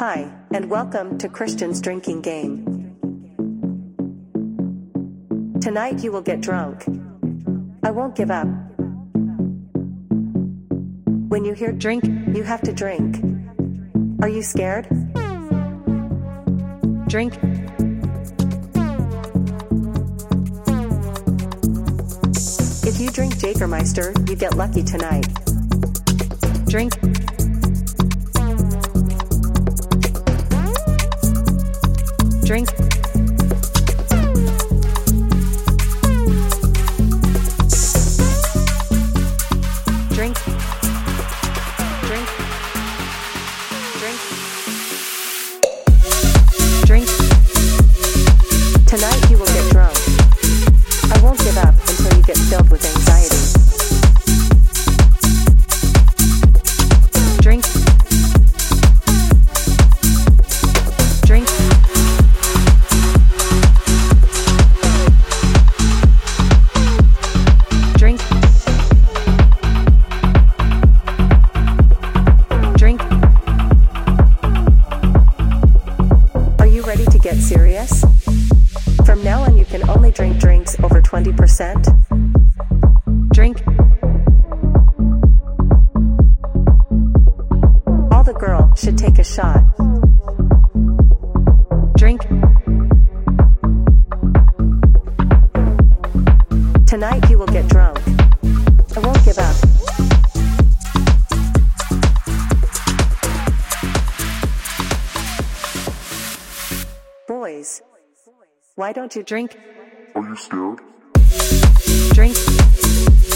Hi, and welcome to Christian's Drinking Game. Tonight you will get drunk. I won't give up. When you hear drink, you have to drink. Are you scared? Drink. If you drink Jägermeister, you get lucky tonight. Drink. Drink. Drink. Drink. Drink. Serious? From now on, you can only drink drinks over 20%. Drink. All the girl should take a shot. Drink. Tonight you will get drunk. I won't give up. Boys, why don't you drink? Are you scared? Drink. Drink.